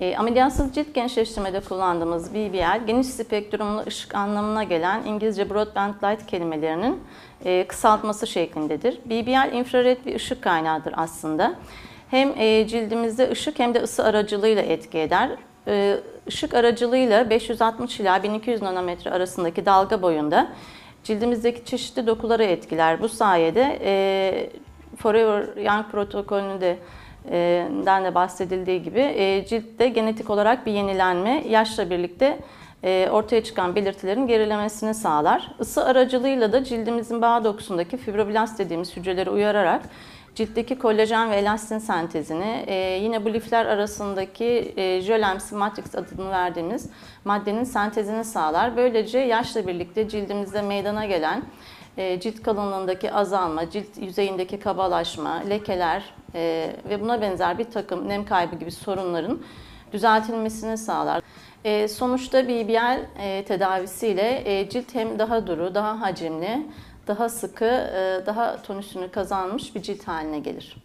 E, ameliyatsız cilt gençleştirmede kullandığımız BBL, geniş spektrumlu ışık anlamına gelen İngilizce broadband light kelimelerinin e, kısaltması şeklindedir. BBL infrared bir ışık kaynağıdır aslında. Hem e, cildimizde ışık hem de ısı aracılığıyla etki eder. E, ışık aracılığıyla 560 ila 1200 nanometre arasındaki dalga boyunda cildimizdeki çeşitli dokuları etkiler. Bu sayede e, Forever Young protokolünde e, den de bahsedildiği gibi e, ciltte genetik olarak bir yenilenme yaşla birlikte e, ortaya çıkan belirtilerin gerilemesini sağlar. Isı aracılığıyla da cildimizin bağ dokusundaki fibroblast dediğimiz hücreleri uyararak ciltteki kolajen ve elastin sentezini, e, yine bu lifler arasındaki e, jölemsi matrix adını verdiğimiz maddenin sentezini sağlar. Böylece yaşla birlikte cildimizde meydana gelen cilt kalınlığındaki azalma, cilt yüzeyindeki kabalaşma, lekeler e, ve buna benzer bir takım nem kaybı gibi sorunların düzeltilmesini sağlar. E, sonuçta BBL e, tedavisiyle e, cilt hem daha duru, daha hacimli, daha sıkı, e, daha tonüsünü kazanmış bir cilt haline gelir.